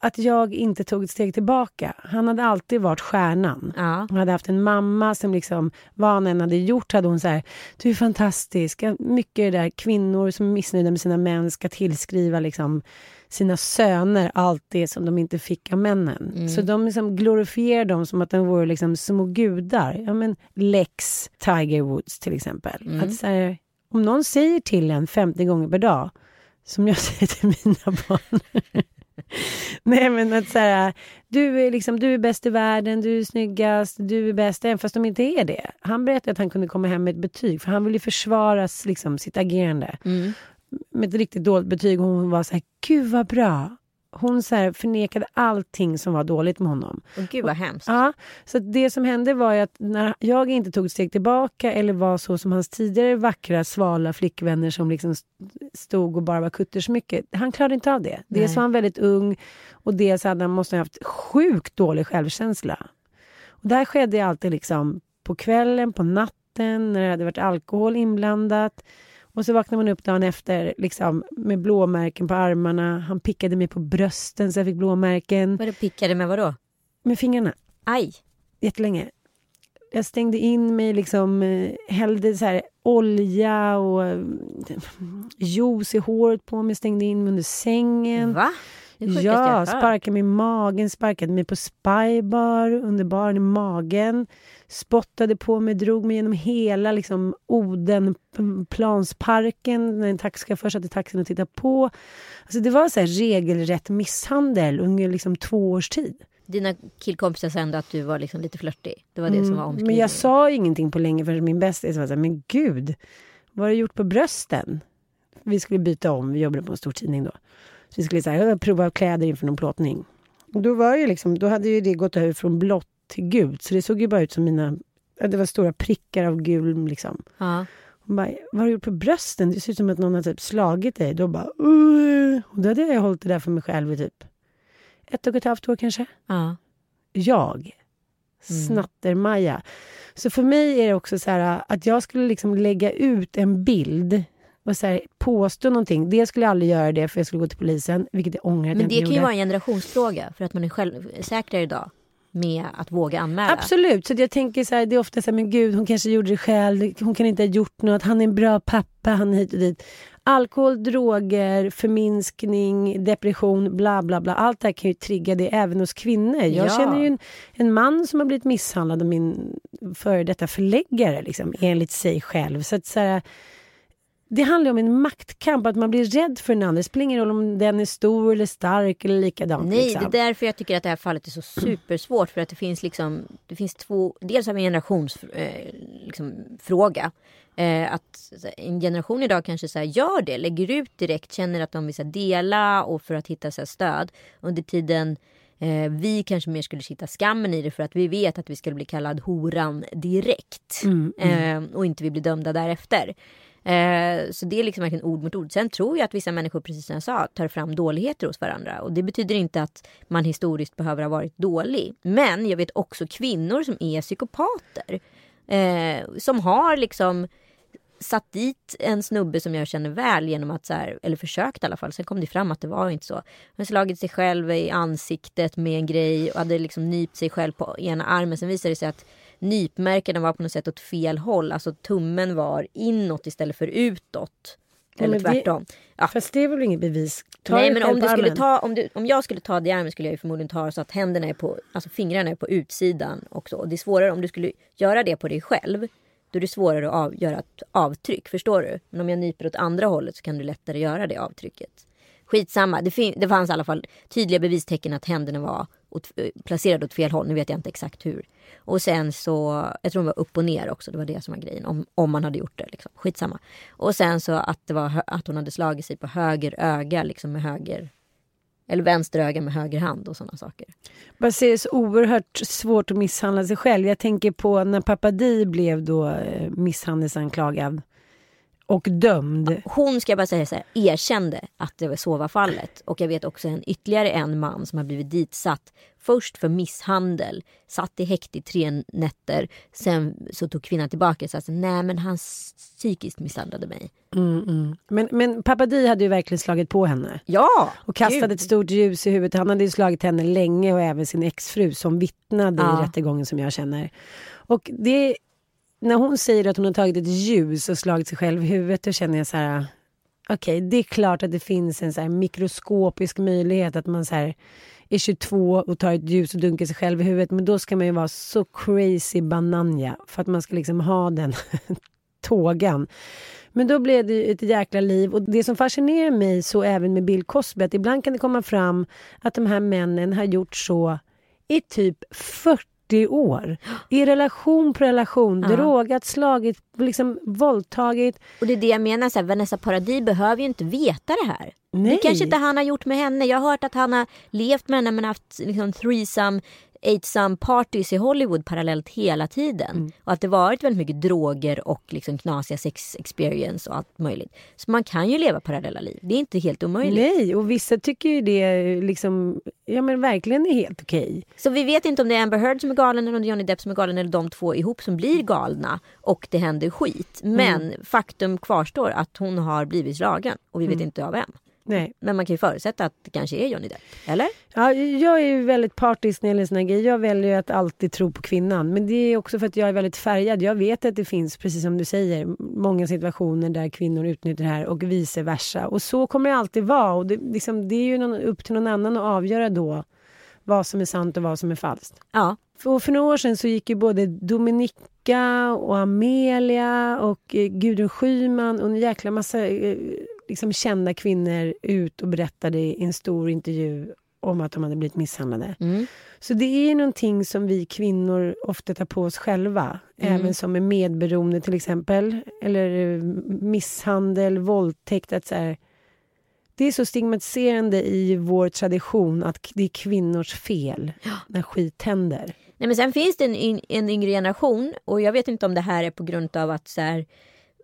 att jag inte tog ett steg tillbaka. Han hade alltid varit stjärnan. Ja. Han hade haft en mamma som liksom, vad han än hade gjort hade hon så här, du är fantastisk. Mycket det där kvinnor som är missnöjda med sina män ska tillskriva liksom sina söner allt det som de inte fick av männen. Mm. Så de liksom glorifierar dem som att de vore liksom små gudar. Ja, men Lex Tiger Woods till exempel. Mm. Att här, om någon säger till en 50 gånger per dag, som jag säger till mina barn. Nej men att så här, du är, liksom, du är bäst i världen, du är snyggast, du är bäst, även fast de inte är det. Han berättade att han kunde komma hem med ett betyg, för han ville försvara liksom, sitt agerande. Mm. Med ett riktigt dåligt betyg hon var så här, gud vad bra. Hon så här, förnekade allting som var dåligt med honom. Och gud vad hemskt. Ja, så det som hände var ju att när jag inte tog ett steg tillbaka eller var så som hans tidigare vackra, svala flickvänner som liksom stod och bara var kuttersmycke. Han klarade inte av det. Dels var han väldigt ung och dels hade han måste ha haft sjukt dålig självkänsla. Och det här skedde alltid liksom på kvällen, på natten, när det hade varit alkohol inblandat. Och så vaknade man upp dagen efter liksom, med blåmärken på armarna. Han pickade mig på brösten så jag fick blåmärken. Vad det pickade med vadå? Med fingrarna Aj. jättelänge. Jag stängde in mig, liksom, eh, hällde så här olja och eh, juice i håret på mig, stängde in mig under sängen. Va? Ja, sparkade mig i magen, sparkade mig på spybar, under baren i magen. Spottade på mig, drog mig genom hela liksom, Odenplansparken när en taxichaufför satt i taxin och tittade på. Alltså, det var så här regelrätt misshandel under liksom, två års tid. Dina killkompisar sa ändå att du var liksom lite flörtig. Det var det som var Mm, omskrivningen. Men jag sa ingenting på länge för min bästis var så här, men gud, vad har du gjort på brösten? Vi skulle byta om, vi jobbade på en stor tidning då. Så vi skulle så här, prova kläder inför någon plåtning. Och då, var ju liksom, då hade ju det gått över från blått till gult, så det såg ju bara ut som mina, det var stora prickar av gul liksom. Ja. Hon bara, vad har du gjort på brösten? Det ser ut som att någon har typ slagit dig. Då bara, uh. Och då hade jag hållit det där för mig själv i typ ett och ett halvt år kanske ja. jag. Snatter-Maja. Så för mig är det också så här att jag skulle liksom lägga ut en bild och så här, påstå någonting. Det skulle jag aldrig göra det för jag skulle gå till polisen, vilket jag ångrar Men det kan ju gjorde. vara en generationsfråga för att man är självsäkrare idag med att våga anmäla. Absolut, så jag tänker så här, det är ofta så här, men gud hon kanske gjorde det själv, hon kan inte ha gjort något, han är en bra pappa, han är hit och dit. Alkohol, droger, förminskning, depression, bla bla bla. Allt det här kan ju trigga det även hos kvinnor. Jag Ja. känner ju en, en man som har blivit misshandlad av min före detta förläggare, liksom, enligt sig själv. Så att så här, det handlar om en maktkamp, att man blir rädd för den andra. Det spelar ingen roll om den är stor eller stark eller likadant. Nej, liksom. det är därför jag tycker att det här fallet är så supersvårt. För att det finns liksom, det finns två, dels vi en generationsfråga. Eh, liksom, eh, att en generation idag kanske så här, gör det, lägger ut direkt, känner att de vill så här, dela och för att hitta så här, stöd. Under tiden eh, vi kanske mer skulle hitta skammen i det för att vi vet att vi skulle bli kallad horan direkt. Eh, och inte vi blir dömda därefter. Eh, så det är liksom verkligen ord mot ord. Sen tror jag att vissa människor, precis som jag sa, tar fram dåligheter hos varandra. Och det betyder inte att man historiskt behöver ha varit dålig. Men jag vet också kvinnor som är psykopater. Eh, som har liksom satt dit en snubbe som jag känner väl genom att så här, eller försökt i alla fall, sen kom det fram att det var inte så. Men slagit sig själv i ansiktet med en grej och hade liksom nypt sig själv på ena armen. Sen visade det sig att nypmärkena var på något sätt åt fel håll. Alltså tummen var inåt istället för utåt. Eller men det- tvärtom. Ja. Fast det är väl inget bevis? Ta Nej men om, du skulle armen. ta, om, du, om jag skulle ta det i armen skulle jag ju förmodligen ta så att händerna är på, alltså fingrarna är på utsidan också. Och det är svårare om du skulle göra det på dig själv. Då är det svårare att av, göra ett avtryck, förstår du? Men om jag nyper åt andra hållet så kan du lättare göra det avtrycket. Skitsamma, det, fin- det fanns i alla fall tydliga bevistecken att händerna var åt, eh, placerade åt fel håll. Nu vet jag inte exakt hur. Och sen så, jag tror de var upp och ner också. Det var det som var grejen. Om, om man hade gjort det. Liksom. Skitsamma. Och sen så att, det var, hö- att hon hade slagit sig på höger öga liksom med höger eller vänster öga med höger hand och sådana saker. Bara ser det så oerhört svårt att misshandla sig själv. Jag tänker på när pappa Di blev då eh, misshandelsanklagad och dömd. Hon ska jag bara säga så här, erkände att det var så var fallet. Och jag vet också en ytterligare en man som har blivit ditsatt först för misshandel, satt i häkte i tre nätter. Sen så tog kvinnan tillbaka och sa nej men han psykiskt misshandlade mig. Mm, mm. Men, men pappa Di hade ju verkligen slagit på henne. Ja! Och kastat Gud. ett stort ljus i huvudet. Han hade ju slagit henne länge och även sin exfru som vittnade ja. i rättegången som jag känner. Och det, när hon säger att hon har tagit ett ljus och slagit sig själv i huvudet då känner jag så här okej, okay, det är klart att det finns en så mikroskopisk möjlighet att man så här är 22 och tar ett ljus och dunkar sig själv i huvudet. Men då ska man ju vara så crazy bananja för att man ska liksom ha den tågan. Men då blev det ett jäkla liv. Och det som fascinerar mig så även med Bill Cosby, att ibland kan det komma fram att de här männen har gjort så i typ 40 40 år. I relation på relation. Ja. Drogat, slagit, liksom våldtagit. Och det är det jag menar, så här, Vanessa Paradis behöver ju inte veta det här. Nej. Det kanske inte han har gjort med henne. Jag har hört att han har levt med henne men haft liksom, threesome Some parties i Hollywood parallellt hela tiden. Mm. Och att det varit väldigt mycket droger och liksom knasiga sex experience och allt möjligt. Så man kan ju leva parallella liv. Det är inte helt omöjligt. Nej, och vissa tycker ju det liksom, ja men verkligen är helt okej. Okay. Så vi vet inte om det är Amber Heard som är galen eller om det är Johnny Depp som är galen eller de två ihop som blir galna och det händer skit. Men mm. faktum kvarstår att hon har blivit slagen och vi vet mm. inte av vem. Nej. Men man kan ju förutsätta att det kanske är Johnny Depp, eller? Ja, jag är ju väldigt partisk när det gäller såna grejer. Jag väljer att alltid tro på kvinnan. Men det är också för att jag är väldigt färgad. Jag vet att det finns, precis som du säger, många situationer där kvinnor utnyttjar det här och vice versa. Och så kommer det alltid vara. Och det, liksom, det är ju någon, upp till någon annan att avgöra då vad som är sant och vad som är falskt. Ja. För, för några år sedan så gick ju både Dominika och Amelia och eh, Gudrun Schyman och en jäkla massa eh, liksom kända kvinnor ut och berättade i en stor intervju om att de hade blivit misshandlade. Mm. Så det är någonting som vi kvinnor ofta tar på oss själva. Mm. Även som är medberoende till exempel. Eller eh, misshandel, våldtäkt. Att så här, det är så stigmatiserande i vår tradition att det är kvinnors fel ja. när skit händer. Nej, men sen finns det en, en yngre generation och jag vet inte om det här är på grund av att så här,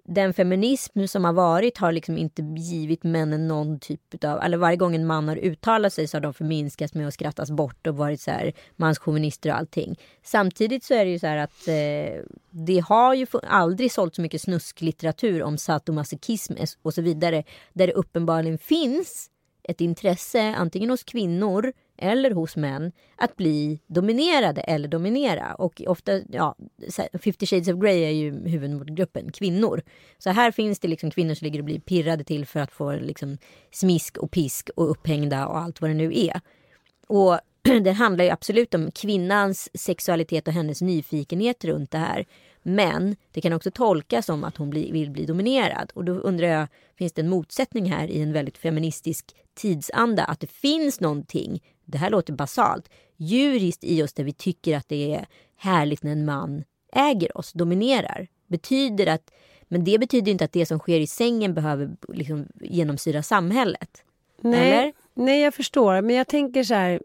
den feminism som har varit har liksom inte givit männen någon typ av, eller varje gång en man har uttalat sig så har de förminskats med att skrattas bort och varit så här manschauvinister och allting. Samtidigt så är det ju så här att eh, det har ju aldrig sålt så mycket snusklitteratur om sadomasochism och så vidare där det uppenbarligen finns ett intresse antingen hos kvinnor eller hos män att bli dominerade eller dominera. Och ofta, ja, 50 shades of Grey är ju huvudgruppen, kvinnor. Så här finns det liksom kvinnor som ligger och blir pirrade till för att få liksom smisk och pisk och upphängda och allt vad det nu är. Och det handlar ju absolut om kvinnans sexualitet och hennes nyfikenhet runt det här. Men det kan också tolkas som att hon bli, vill bli dominerad. Och då undrar jag, finns det en motsättning här i en väldigt feministisk tidsanda? Att det finns någonting, det här låter basalt, djuriskt i oss där vi tycker att det är härligt när en man äger oss, dominerar. Betyder att, men det betyder inte att det som sker i sängen behöver liksom genomsyra samhället. Nej, Eller? nej, jag förstår. Men jag tänker så här,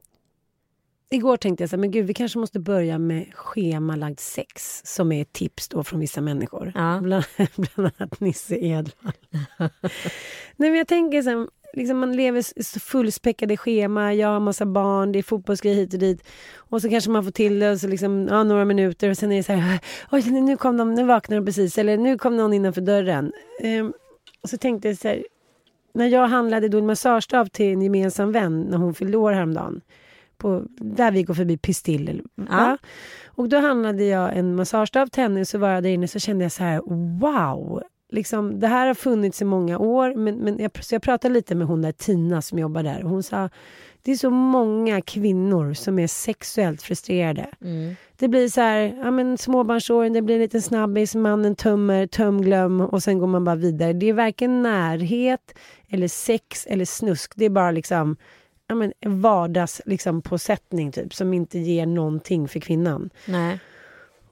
Igår tänkte jag så här, men gud, vi kanske måste börja med schemalagd sex som är ett tips då från vissa människor. Ja. Bland, bland annat Nisse Edvall. Nej, men jag tänker så här, liksom man lever så fullspäckade schema, jag har massa barn, det är fotbollsgrejer hit och dit. Och så kanske man får till det och så liksom, ja, några minuter och sen är det så här, oj nu kom de, nu vaknade de precis, eller nu kom någon innanför dörren. Um, och så tänkte jag så här, när jag handlade då en massagestav till en gemensam vän när hon fyllde år häromdagen på, där vi går förbi Pistill. Ja. Och då handlade jag en massagestav till henne så var jag där inne så kände jag så här wow. Liksom, det här har funnits i många år men, men jag, så jag pratade lite med hon där Tina som jobbar där och hon sa det är så många kvinnor som är sexuellt frustrerade. Mm. Det blir så här, ja men småbarnsåren, det blir en liten snabbis, mannen tömmer, töm, glöm och sen går man bara vidare. Det är varken närhet eller sex eller snusk. Det är bara liksom ja, men, vardags liksom, påsättning typ, som inte ger någonting för kvinnan. Nej.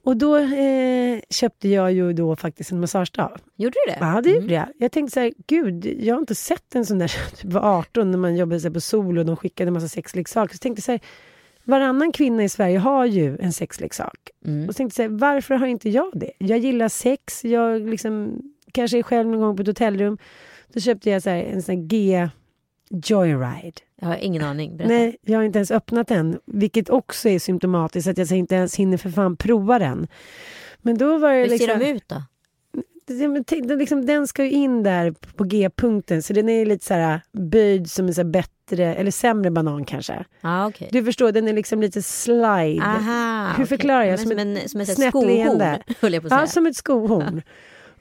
Och då eh, köpte jag ju då faktiskt en massagestav. Gjorde du det? Ja, det mm. gjorde jag. Jag tänkte så här, gud, jag har inte sett en sån där typ 18 när man jobbade så på Sol och de skickade en massa sexleksaker. Så tänkte så här, varannan kvinna i Sverige har ju en sexleksak. Mm. Och så tänkte så här, varför har inte jag det? Jag gillar sex, jag liksom, kanske är själv någon gång på ett hotellrum. Då köpte jag så här, en sån här G Joyride. Jag har ingen aning. Berätta. Nej, jag har inte ens öppnat den. Vilket också är symptomatiskt att jag inte ens hinner för fan prova den. Men då var det Hur liksom... ser de ut då? Liksom, den ska ju in där på G-punkten så den är lite så här böjd som en så bättre eller sämre banan kanske. Ja, okej. Du förstår, den är liksom lite slide. Aha, Hur förklarar jag? Som Som, en, som ett snett leende. Ja, som ett skohorn.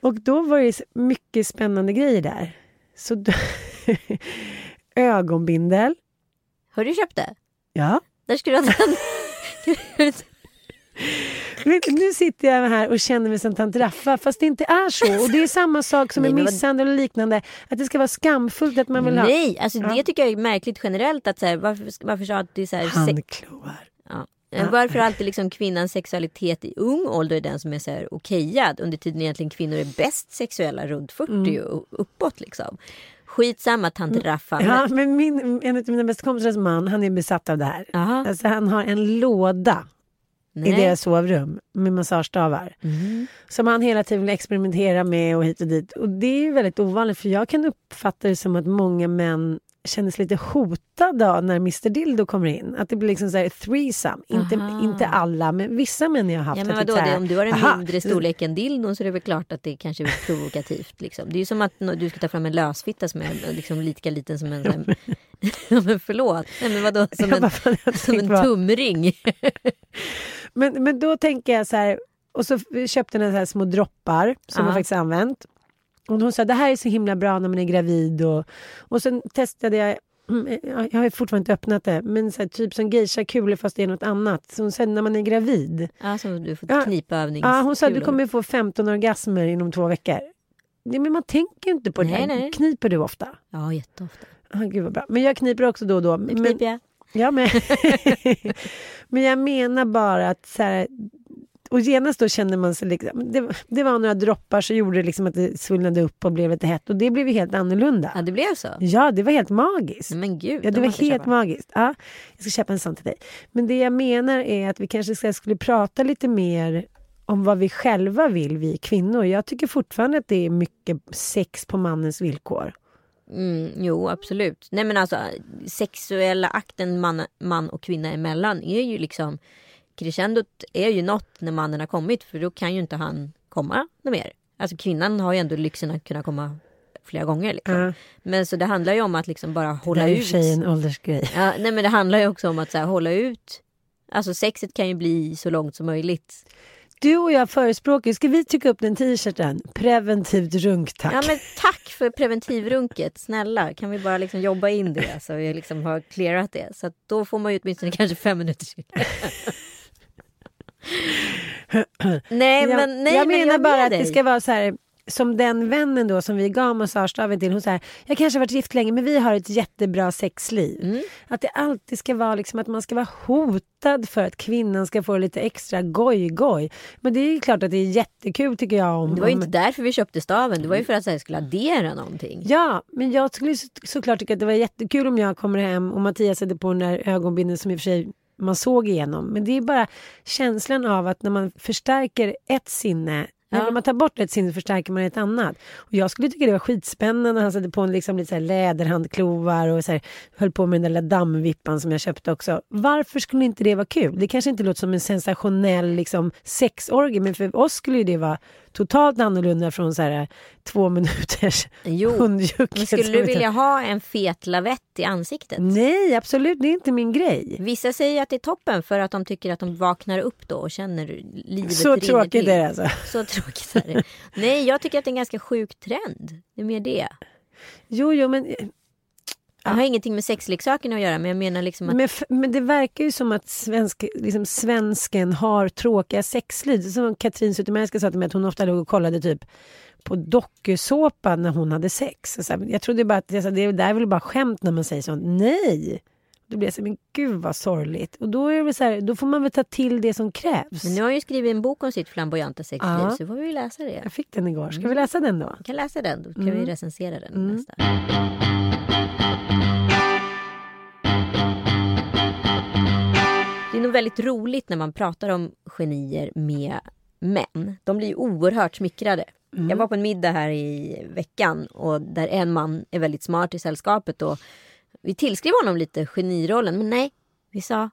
Och då var det mycket spännande grejer där. Så då, ögonbindel. Har du köpt det? Ja. Där skulle du ha den. Nu sitter jag här och känner mig som tant Raffa fast det inte är så. Och det är samma sak som Nej, med misshandel och liknande. Att det ska vara skamfullt att man vill ha Nej, alltså Ja. det tycker jag är märkligt generellt. Att så här, varför, varför så att det är så här, handklovar. ja. Varför alltid liksom kvinnans sexualitet i ung ålder är den som är så här okejad under tiden egentligen kvinnor är bäst sexuella runt 40 Mm. och uppåt liksom. Skitsamma tant Raffa. Ja, men min, en av mina bästa kompisars man, han är besatt av det här. Aha. Alltså, han har en låda i Nej. deras sovrum med massagestavar. Mm. Som han hela tiden vill experimentera med och hit och dit. Och det är väldigt ovanligt för jag kan uppfatta det som att många män känner sig lite hotade när Mr Dildo kommer in. Att det blir liksom så här threesome. Inte, Aha. inte alla, men vissa män jag har haft. Ja, men det vadå, här, det, om du har en aha, mindre storlek än dildon så är det väl klart att det kanske är provokativt. Liksom. Det är ju som att du ska ta fram en lösfitta som är liksom lika liten som en... här- Ja, men förlåt. Nej, men vadå, som en, som en tumring. Men, men då tänker jag så här, och så köpte den så här små droppar som Ja. jag faktiskt använt. Och hon sa det här är så himla bra när man är gravid. Och, och sen testade jag, mm, jag har fortfarande inte öppnat det, men så här, typ som geisha-kulor fast det är något annat. Så hon sa när man är gravid. Ja, som du får Ja. knipa övnings... Ja, hon sa du kommer få 15 orgasmer inom två veckor. Nej, men man tänker inte på det. Nej, där. nej. Kniper du ofta? Ja, jätteofta. Ah, gud vad bra. Men jag kniper också då och då. Men, kniper jag. Ja, men, men jag menar bara att så här, och genast då kände man sig liksom, det, det var några droppar så gjorde liksom att det svullnade upp och blev lite hett och det blev ju helt annorlunda. Ja, det blev så. Ja, det var helt magiskt. Men gud. Ja, de det var helt köpa. magiskt. Ja, jag ska köpa en sån till dig. Men det jag menar är att vi kanske ska, skulle prata lite mer om vad vi själva vill, vi kvinnor. Jag tycker fortfarande att det är mycket sex på mannens villkor. Mm, jo, absolut. Nej, men alltså sexuella akten man, man och kvinna emellan är ju liksom... Crescendot är ju något när mannen har kommit för då kan ju inte han komma något mer. Alltså kvinnan har ju ändå lyxen att kunna komma flera gånger. Liksom. Ja. Men så det handlar ju om att liksom bara Det hålla är i och ut. för sig en åldersgrej. Ja, nej men det handlar ju också om att så här, hålla ut. Alltså sexet kan ju bli så långt som möjligt. Du och jag förespråkar, ska vi trycka upp den t-shirten? Preventivt runk tack. Ja men tack för preventivrunket. Snälla kan vi bara liksom jobba in det så vi liksom har clearat det. Så då får man ju åtminstone kanske fem minuter till. Nej jag, men nej jag men menar är bara att dig. det ska vara så här som den vännen då som vi gav massagestaven till. Hon säger, jag kanske har varit gift länge men vi har ett jättebra sexliv. Mm. Att det alltid ska vara liksom att man ska vara hotad för att kvinnan ska få lite extra goj-goj. Men det är ju klart att det är jättekul tycker jag. Om, Det var ju inte därför vi köpte staven. Det var ju för att här, skulle addera någonting. Ja, men jag skulle så, såklart tycka att det var jättekul om jag kommer hem och Mattias sätter på den där ögonbindeln som i och för sig man såg igenom. Men det är bara känslan av att när man förstärker ett sinne Ja. När man tar bort ett sinne förstärker man ett annat. Och jag skulle tycka det var skitspännande när han satte på en liksom lite så läderhandklovar och så här, höll på med den där dammvippan som jag köpte också. Varför skulle inte det vara kul? Det kanske inte låter som en sensationell liksom, sexorgie men för oss skulle det vara totalt annorlunda från så här, två minuters Jo, hundjucket. men skulle du vilja ha en fet lavett i ansiktet? Nej, absolut. Det är inte min grej. Vissa säger att det är toppen för att de tycker att de vaknar upp då och känner livet Så tråkigt till. är det alltså. Så tråkigt är det. Nej, jag tycker att det är en ganska sjuk trend. Det är mer det. Jo, jo, men, Det har ingenting med sexleksakerna att göra men jag menar liksom att men, men det verkar ju som att svensk, liksom, svensken har tråkiga sexliv. Som Katrin Zytomierska sa till mig att hon ofta låg och kollade typ på dokusåpa när hon hade sex. Så jag trodde bara att jag sa, det där är väl bara skämt när man säger sånt. Nej! Då blir jag så här, men gud vad sorgligt. Och då, är det så här, då får man väl ta till det som krävs. men nu har ju skrivit en bok om sitt flamboyanta sexliv Ja. så får vi läsa det. Jag fick den igår. Ska vi läsa den då? Vi kan läsa den, då kan Mm. vi recensera den Mm. nästa. Det är nog väldigt roligt när man pratar om genier med män. De blir ju oerhört smickrade. Mm. Jag var på en middag här i veckan och där en man är väldigt smart i sällskapet och Vi tillskrev honom lite genirollen, men nej. Vi sa,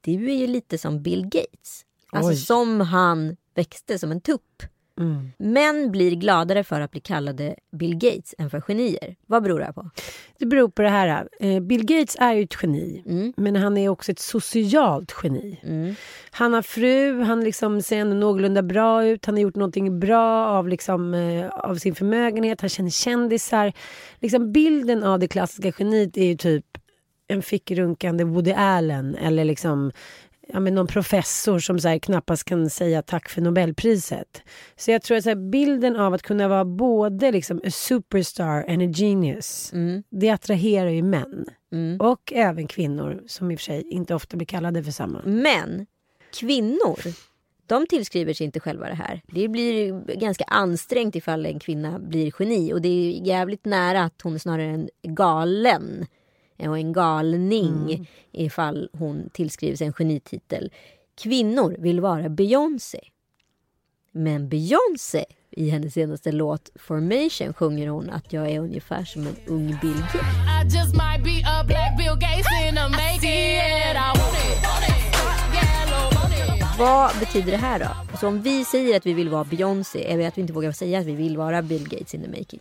du är ju lite som Bill Gates. Alltså Oj. som han växte som en tupp. Mm. Män blir gladare för att bli kallade Bill Gates än för genier. Vad beror det här på? Det beror på det här. eh, Bill Gates är ju ett geni. Mm. Men han är också ett socialt geni. Mm. Han har fru, han liksom ser ändå någorlunda bra ut. Han har gjort någonting bra av, liksom, eh, av sin förmögenhet. Han känner kändisar. Liksom bilden av det klassiska geniet är ju typ en fickrunkande Woody Allen eller liksom ja, men någon professor som så här, knappast kan säga tack för Nobelpriset. Så jag tror att så här, bilden av att kunna vara både liksom a superstar and a genius, Mm. det attraherar ju män. Mm. Och även kvinnor som i och för sig inte ofta blir kallade för samma. Men kvinnor, de tillskriver sig inte själva det här. Det blir ganska ansträngt ifall en kvinna blir geni. Och det är jävligt nära att hon är snarare en galen och en galning ifall hon tillskriver sig en genititel. Kvinnor vill vara Beyoncé. Men Beyoncé i hennes senaste låt Formation sjunger hon att jag är ungefär som en ung Bill Gates. Bill Gates. Vad betyder det här då? Så om vi säger att vi vill vara Beyoncé, är det att vi inte vågar säga att vi vill vara Bill Gates in the making?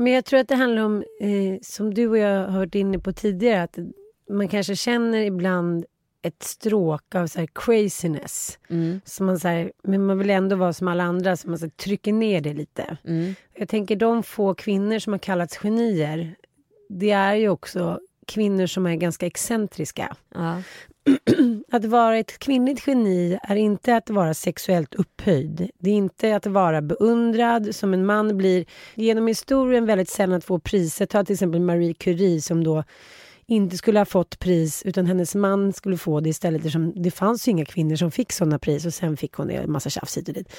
Men jag tror att det handlar om, eh, som du och jag har varit inne på tidigare, att man kanske känner ibland ett stråk av så craziness. Mm. Så man, så här, men man vill ändå vara som alla andra, så man så här, trycker ner det lite. Mm. Jag tänker de få kvinnor som har kallats genier, det är ju också kvinnor som är ganska excentriska. Ja. Att vara ett kvinnligt geni är inte att vara sexuellt upphöjd. Det är inte att vara beundrad som en man blir genom historien väldigt sällan att få priser. Ta till exempel Marie Curie som då inte skulle ha fått pris utan hennes man skulle få det istället. eftersom Det fanns ju inga kvinnor som fick sådana pris och sen fick hon det. En massa tjafs hit och dit.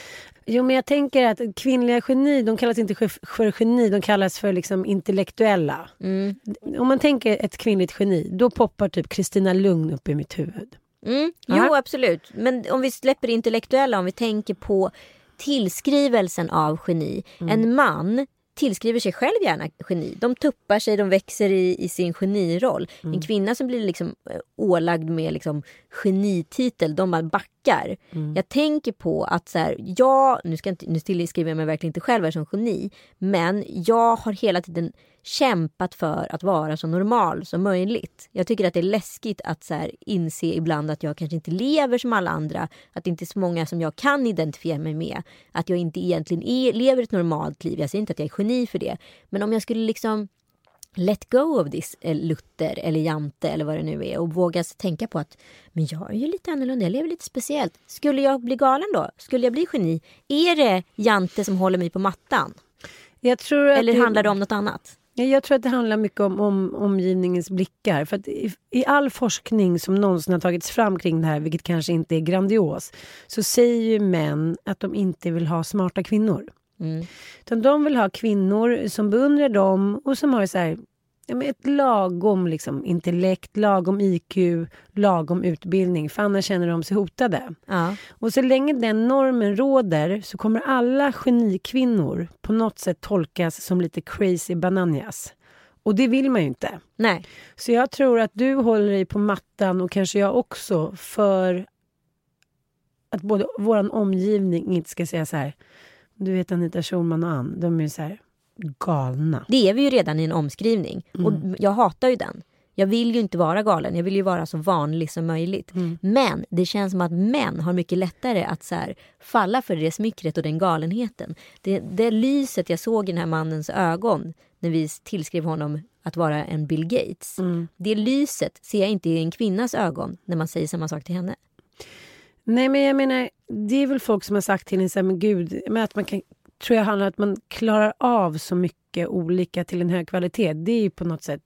Jo men jag tänker att kvinnliga geni, de kallas inte för- geni, de kallas för liksom intellektuella. Mm. Om man tänker ett kvinnligt geni, då poppar typ Kristina Lugn upp i mitt huvud. Mm. Jo, Ja. absolut. Men om vi släpper det intellektuella, om vi tänker på tillskrivelsen av geni. En man tillskriver sig själv gärna geni. De tuppar sig, de växer i, i sin geniroll. En kvinna som blir liksom eh, ålagd med liksom genititel, de bara backar. Jag tänker på att så här, jag, nu, ska inte, nu tillskriver jag mig verkligen inte själv som geni, men jag har hela tiden kämpat för att vara så normal som möjligt. Jag tycker att det är läskigt att så här, inse ibland att jag kanske inte lever som alla andra. Att det inte är så många som jag kan identifiera mig med. Att jag inte egentligen är, lever ett normalt liv. Jag säger inte att jag är geni för det. Men om jag skulle liksom let go of this eh, Luther eller Jante eller vad det nu är och våga tänka på att men jag är ju lite annorlunda, jag lever lite speciellt. Skulle jag bli galen då? Skulle jag bli geni? Är det Jante som håller mig på mattan? Eller handlar det om något annat? Ja, Jag tror att det handlar mycket om, om omgivningens blickar. För i, I all forskning som någonsin har tagits fram kring det här, vilket kanske inte är grandios, så säger ju män att de inte vill ha smarta kvinnor. Mm. Utan de vill ha kvinnor som beundrar dem och som har så här, ja, men ett lagom liksom, intellekt, lagom IQ, lagom utbildning. För annars känner de sig hotade. Ja. Och så länge den normen råder så kommer alla genikvinnor på något sätt tolkas som lite crazy bananas. Och det vill man ju inte. Nej. Så jag tror att du håller dig på mattan och kanske jag också för att både vår omgivning inte ska säga så här. Du vet Anita Schulman och Ann, de är ju så här galna. Det är vi ju redan i en omskrivning. Och jag hatar ju den. Jag vill ju inte vara galen, jag vill ju vara så vanlig som möjligt. Men det känns som att män har mycket lättare att så här, falla för det smickret och den galenheten. Det, det lyset jag såg i den här mannens ögon när vi tillskrev honom att vara en Bill Gates. Det lyset ser jag inte i en kvinnas ögon när man säger samma sak till henne. Nej men jag menar, det är väl folk som har sagt till en så här, men gud, men att man kan, tror jag handlar om att man klarar av så mycket olika till en hög kvalitet. Det är ju på något sätt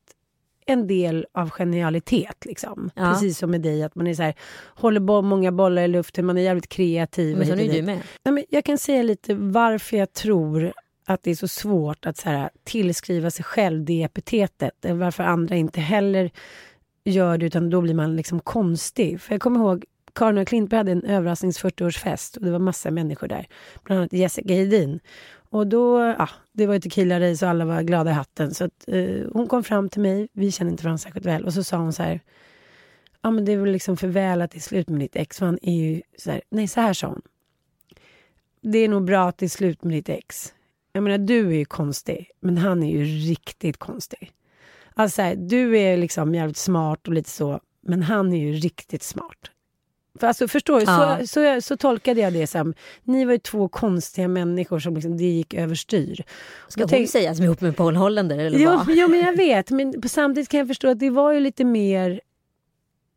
en del av genialitet. Liksom. Ja. Precis som med dig, att man är så här, håller bo- många bollar i luften, man är jävligt kreativ. Men så är du med. Nej, men jag kan säga lite varför jag tror att det är så svårt att så här, tillskriva sig själv det epitetet. Varför andra inte heller gör det, utan då blir man liksom konstig. För jag kommer ihåg Karin och Klintberg hade en överrasknings 40-årsfest och det var massa människor där. Bland annat Jessica Hedin. Och då, ja, det var ju tequila-race och alla var glada i hatten. Så att, eh, hon kom fram till mig, vi kände inte varandra särskilt väl. Och så sa hon så här, ja men det är väl liksom för väl att det är slut med ditt ex. För han är ju så här, nej så här sa hon. Det är nog bra att det är slut med ditt ex. Jag menar du är ju konstig, men han är ju riktigt konstig. Alltså här, du är liksom jävligt smart och lite så, men han är ju riktigt smart. För alltså, förstår du? Ja. Så, så, så tolkade jag det som, ni var ju två konstiga människor som liksom, det gick överstyr. Ska hon tänk- säga som är ihop med Paul Hollander eller Jo, vad? jo, men jag vet. Men samtidigt kan jag förstå att det var ju lite mer...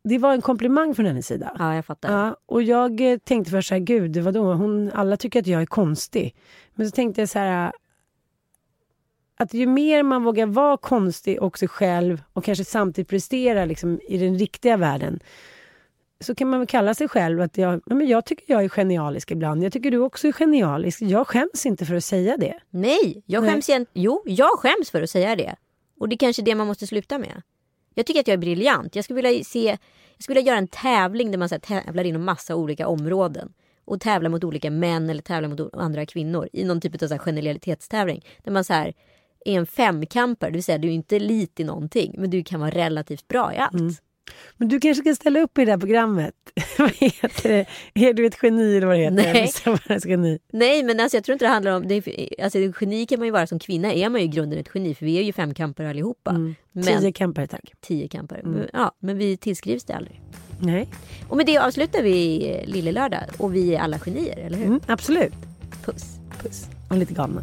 Det var en komplimang från hennes sida. Ja, jag fattar. Ja, och jag eh, tänkte först så här, gud, vadå? Hon, alla tycker att jag är konstig. Men så tänkte jag så här, att ju mer man vågar vara konstig och sig själv och kanske samtidigt prestera liksom, i den riktiga världen, så kan man väl kalla sig själv att jag, ja, men jag tycker jag är genialisk ibland. Jag tycker du också är genialisk. Jag skäms inte för att säga det. Nej, jag Nej. skäms igen. Jo, jag skäms för att säga det. Och det är kanske det man måste sluta med. Jag tycker att jag är briljant. Jag skulle vilja se, jag skulle vilja göra en tävling där man så här, tävlar inom massa olika områden. Och tävlar mot olika män eller tävlar mot andra kvinnor i någon typ av så här genialitetstävling. Där man så här är en femkampare, det vill säga du är inte lit i någonting men du kan vara relativt bra i allt. Men du kanske ska ställa upp i det här programmet. vad heter det? Är du ett geni eller vad det heter? Nej. Nej men alltså jag tror inte det handlar om, det alltså geni kan man ju vara som kvinna, är man ju i grunden ett geni för vi är ju femkampare allihopa. Men, Mm. Tio campare tack. tio kampare. Men, ja, men vi tillskrivs det aldrig. Nej, Och med det avslutar vi eh, Lille Lördag och vi är alla genier, eller hur? mm, absolut. Puss. Puss. Och lite galna.